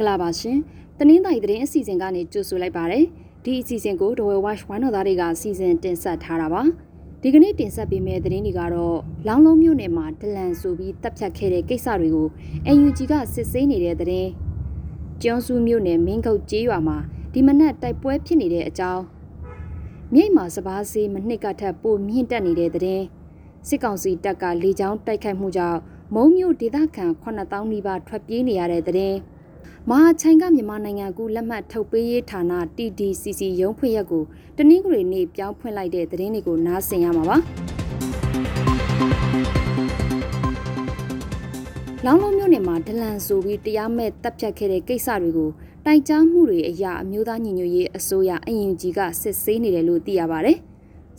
္ဂလာပါရှင်။တနင်္သာရီသတင်းအစီအစဉ်ကနေကြိုဆိုလိုက်ပါရစေ။ဒီအစီအစဉ်ကိုဒဝဲ watch ဝိုင်းတော်သားတွေကစီစဉ်တင်ဆက်ထားတာပါ။ဒီကနေ့တင်ဆက်ပေးမယ့်သတင်းတွေကတော့လောင်းလုံးမြို့နယ်မှာဒလန်ဆိုပြီးတပ်ဖြတ်ခဲ့တဲ့ကိစ္စတွေကို UNG ကစစ်ဆေးနေတဲ့သတင်း။ကျွန်းစုမြို့နယ်မင်းကုတ်ကျေးရွာမှာဒီမနက်တိုက်ပွဲဖြစ်နေတဲ့အကြောင်းမြိတ်မှာစပားစေးမနှစ်ကထပ်ပိုမြင့်တက်နေတဲ့သတင်းစစ်ကောင်စီတပ်ကလေကြောင်းတိုက်ခိုက်မှုကြောင့်မုံမြို့ဒေသခံ9000နီးပါးထွက်ပြေးနေရတဲ့သတင်း မဟာချိုင်ကမြန်မာနိုင်ငံကူလက်မှတ်ထုတ်ပေးရေးဌာန TDCC ရုံးဖွင့်ရက်ကိုတနင်္ဂနွေနေ့ပြောင်းဖွင့်လိုက်တဲ့သတင်းတွေကိုနားဆင်ရမှာပါလောင်းလုံးမြို့နယ်မှာဒလန်ဆိုပြီးတရားမဲ့တပ်ဖြတ်ခဲ့တဲ့ကိစ္စတွေကိုတိုင်ကြားမှုတွေအရာအမျိုးသားညီညွတ်ရေးအစိုးရအရင်ကြီးကစစ်ဆေးနေတယ်လို့သိရပါဗျ။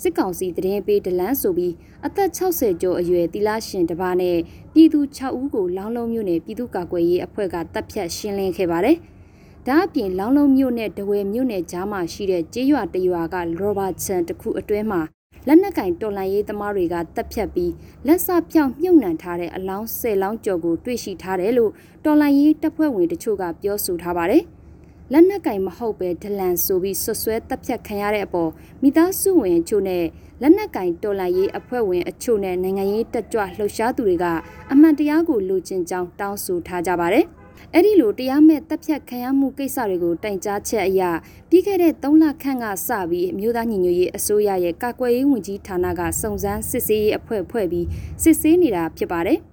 စစ်ကောင်စီတရင်ပေးဒလန်းဆိုပြီးအသက်60ကျော်အရွယ်တီလာရှင်တစ်ပါးနဲ့ပြည်သူ6ဦးကိုလောင်းလုံးမြို့နယ်ပြည်သူ့ကာကွယ်ရေးအဖွဲ့ကတပ်ဖြတ်ရှင်းလင်းခဲ့ပါတယ်။ဒါအပြင်လောင်းလုံးမြို့နယ်ဒဝယ်မြို့နယ်ကြားမှာရှိတဲ့ကျေးရွာတရွာကရောဘာချန်တစ်ခုအတွင်းမှာလက်နက်ကင်တော်လန်ရေးသမားတွေကတပ်ဖြတ်ပြီးလက်စပြောင်မြုပ်နှံထားတဲ့အလောင်း၁၀လောင်းကျော်ကိုတွေ့ရှိထားတယ်လို့တော်လန်ရေးတပ်ဖွဲ့ဝင်တချို့ကပြောဆိုထားပါတယ်။ လက်နက်ကင်မဟုတ်ပဲဒလန်ဆိုပြီးဆွဆွဲတပ်ဖြတ်ခံရတဲ့အပေါ်မိသားစုဝင်အချို့နဲ့လက်နက်ကင်တော်လှန်ရေးအဖွဲ့ဝင်အချို့နဲ့နိုင်ငံရေးတက်ကြွလှုပ်ရှားသူတွေကအမှန်တရားကိုလိုချင်ကြောင်းတောင်းဆိုထားကြပါတယ်။အဲ့ဒီလိုတရားမဲ့တပ်ဖြတ်ခံရမှုကိစ္စတွေကိုတိုင်ကြားချက်အရပြီးခဲ့တဲ့3လခန့်ကစပြီးအမျိုးသားညီညွတ်ရေးအစိုးရရဲ့ကာကွယ်ရေးဝန်ကြီးဌာနကစုံစမ်းစစ်ဆေးရေးအဖွဲ့ဖွဲ့ပြီးစစ်ဆေးနေတာဖြစ်ပါတယ်။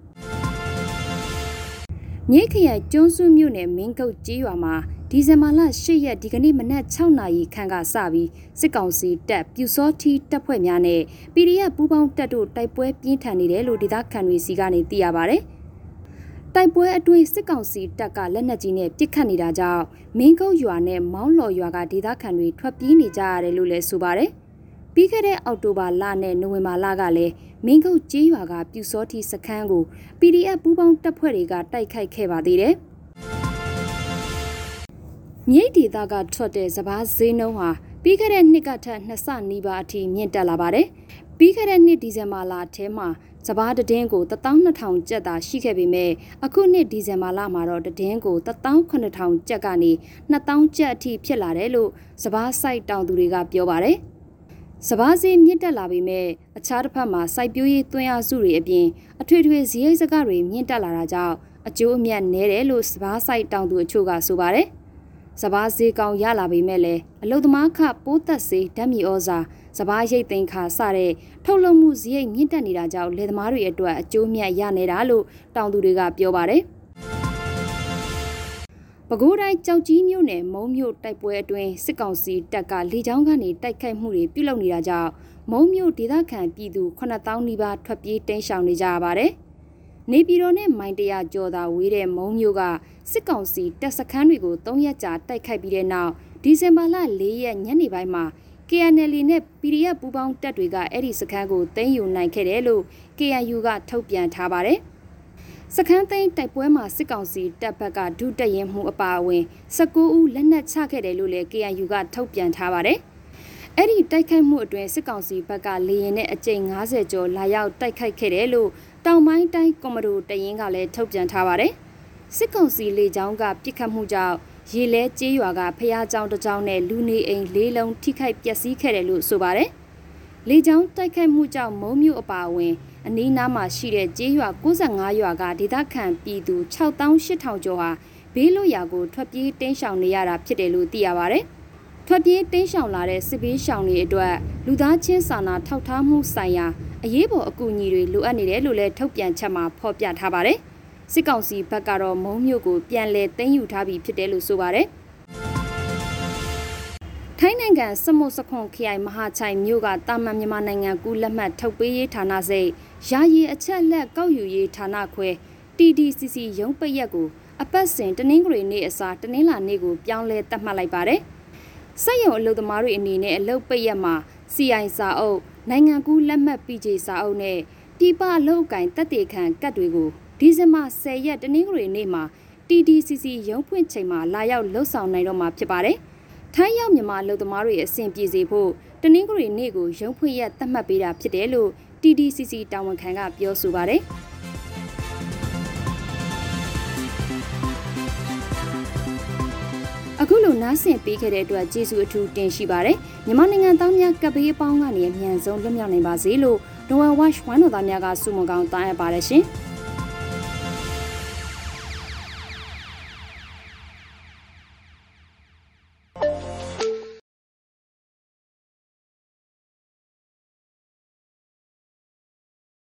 မြိတ်ခရိုင်ကျွန်းစုမြို့နယ်မင်းကုတ်ကြီးရွာမှာဒီဇင်ဘာလ10ရက်ဒီကနေ့မနက်6နာရီခန့်ကစပြီးစစ်ကောင်စီတပ်ပြူစောထီတပ်ဖွဲ့များနဲ့ PDF ပူးပေါင်းတပ်တို့တိုက်ပွဲပြင်းထန်နေတယ်လို့ဒေသခံတွေစီကနေသိရပါဗျ။တိုက်ပွဲအတွင်းစစ်ကောင်စီတပ်ကလက်နက်ကြီးနဲ့ပစ်ခတ်နေတာကြောင့်မင်းကုန်းရွာနဲ့မောင်းလော်ရွာကဒေသခံတွေထွက်ပြေးနေကြရတယ်လို့လည်းဆိုပါတယ်။ ပြီးခဲ့တဲ့အောက်တိုဘာလနဲ့နိုဝင်ဘာလကလည်းမင်းကုန်းကျေးရွာကပြူစောထီစခန်းကို PDF ပူးပေါင်းတပ်ဖွဲ့တွေကတိုက်ခိုက်ခဲ့ပါသေးတယ်။မြိတ်ဒေသကထွက်တဲ့စပားဈေးနှုန်းဟာပြီးခဲ့တဲ့နှစ်ကထက်နှစ်ဆနီးပါးအထိမြင့်တက်လာပါတယ်။ပြီးခဲ့တဲ့နှစ်ဒီဇင်ဘာလထဲမှာစပားတည်င်းကို12000ကျပ်သာရှိခဲ့ပေမဲ့အခုနှစ်ဒီဇင်ဘာလမှာတော့တည်င်းကို18000ကျပ်ကနေ2000ကျပ်အထိဖြစ်လာတယ်လို့စပားစိုက်တောင်သူတွေကပြောပါတယ်။ စပားဈေးမြင့်တက်လာပေမဲ့အခြားတစ်ဖက်မှာစိုက်ပျိုးရေးသွင်းအားစုတွေအပြင်အထွေထွေဈေးရိတ်စကားတွေမြင့်တက်လာတာကြောင့်အကျိုးအမြတ်နည်းတယ်လို့စပားစိုက်တောင်သူအချို့ကဆိုပါတယ်။စပားဈေးကောင်းရလာပေမဲ့လည်းအလုသမားခပိုးသက်စေးဓာတ်မြေဩဇာစပားရိတ်သိမ်းခါစတဲ့ထုတ်လုပ်မှုဈေးမြင့်တက်နေတာကြောင့်လယ်သမားတွေအတွက်အကျိုးမြတ်ရနေတာလို့တောင်သူတွေကပြောပါတယ် ပဲခူးတိုင်းကြောက်ကြီးမြို့နယ်မုံမြို့တိုက်ပွဲအတွင်းစစ်ကောင်စီတပ်ကလေကြောင်းကနေတိုက်ခိုက်မှုတွေပြုလုပ်နေတာကြောင့်မုံမြို့ဒေသခံပြည်သူ9000နီးပါးထွက်ပြေးတိမ်းရှောင်နေကြရပါတယ်။နေပြည်တော်နဲ့မိုင်တရာကျော်သာဝေးတဲ့မုံမျိုးကစစ်ကောင်စီတပ်စခန်းတွေကို၃ရက်ကြာတိုက်ခိုက်ပြီးတဲ့နောက်ဒီဇင်ဘာလ၄ရက်ညနေပိုင်းမှာ KNL နဲ့ PDF ပူးပေါင်းတပ်တွေကအဲ့ဒီစခန်းကိုသိမ်းယူနိုင်ခဲ့တယ်လို့ KNU ကထုတ်ပြန်ထားပါတယ်။ စခန်းသိမ်းတိုက်ပွဲမှာစစ်ကောင်စီတပ်ဘက်ကဒုတက်ရင်မှုအပါအဝင်19ဦးလက်နက်ချခဲ့တယ်လို့လည်း KNU ကထုတ်ပြန်ထားပါတယ်။အဲ့ဒီတိုက်ခိုက်မှုအတွင်းစစ်ကောင်စီဘက်ကလေရင်နဲ့အကြိမ်90ကျော်လာရောက်တိုက်ခိုက်ခဲ့တယ်လို့တောင်ပိုင်းတိုင်းကွန်မဒိုတရင်ကလည်းထုတ်ပြန်ထားပါတယ်။စစ်ကောင်စီလေကြောင်းကပြစ်ခတ်မှုကြောင့်ရေလဲကျေးရွာကဖျားကြောင်တစ်ကြောင်နဲ့လူနေအိမ်လေးလုံးထိခိုက်ပျက်စီးခဲ့တယ်လို့ဆိုပါတယ်။လေကြောင်းတိုက်ခိုက်မှုကြောင့်မုံမြို့အပါအဝင် အနီးနားမှာရှိတဲ့ကျေးရွာ65ရွာကဒေသခံပြည်သူ6800ကျော်ဟာဘေးလွတ်ရာကိုထွက်ပြေးတင်းရှောင်နေရတာဖြစ်တယ်လို့သိရပါတယ်။ထွက်ပြေးတင်းရှောင်လာတဲ့စစ်ဘေးရှောင်တွေအတွက်လူသားချင်းစာနာထောက်ထားမှုဆိုင်ရာအရေးပေါ်အကူအညီတွေလိုအပ်နေတယ်လို့လည်းထုတ်ပြန်ချက်မှာဖော်ပြထားပါတယ်။စစ်ကောင်စီဘက်ကတော့မုံမြို့ကိုပြန်လည်သိမ်းယူထားပြီးဖြစ်တယ်လို့ဆိုပါတယ်။ထိုင်းနိုင်ငံစမုတ်စခွန်ခရိုင်မဟာချိုင်မြို့ကတာမန်မြန်မာနိုင်ငံကူးလက်မှတ်ထုတ်ပေးရေးဌာနစိတ် ယာယီအချက်လက်ကောက်ယူရေးဌာနခွဲ TDCC ရုံးပိတ်ရက်ကိုအပတ်စဉ်တနင်္ဂနွေနေ့အစားတနင်္လာနေ့ကိုပြောင်းလဲသတ်မှတ်လိုက်ပါတယ်။စက်ရုံအလုပ်သမားတွေအနေနဲ့အလုပ်ပိတ်ရက်မှာ CI စာအုပ်နိုင်ငံကူးလက်မှတ် PJ စာအုပ်နဲ့ပြည်ပအလုပ်အကင်တက်တေခံကတ်တွေကိုဒီဇင်ဘာ10ရက်တနင်္ဂနွေနေ့မှာ TDCC ရုံးဖွင့်ချိန်မှာလာရောက်လှုပ်ဆောင်နိုင်တော့မှာဖြစ်ပါတယ်။ထိုင်းရောက်မြန်မာအလုပ်သမားတွေအဆင်ပြေစေဖို့တနင်္ဂနွေနေ့ကိုရုံးဖွင့်ရက်သတ်မှတ်ပေးတာဖြစ်တယ်လို့ TDCC တာဝန်ခံကပြောဆိုပါတယ်။အခုလိုနားဆင်ပေးခဲ့တဲ့အတွက်ကျေးဇူးအထူးတင်ရှိပါတယ်မြန်မာနိုင်ငံသားများကပ်ဘေးအပေါင်းကနေအမြန်ဆုံးလွတ်မြောက်နိုင်ပါစေလို့ Noel Watch ဝိုင်းတော်သားများကဆုမွန်ကောင်းတောင်းအပ်ပါတယ်ရှင်။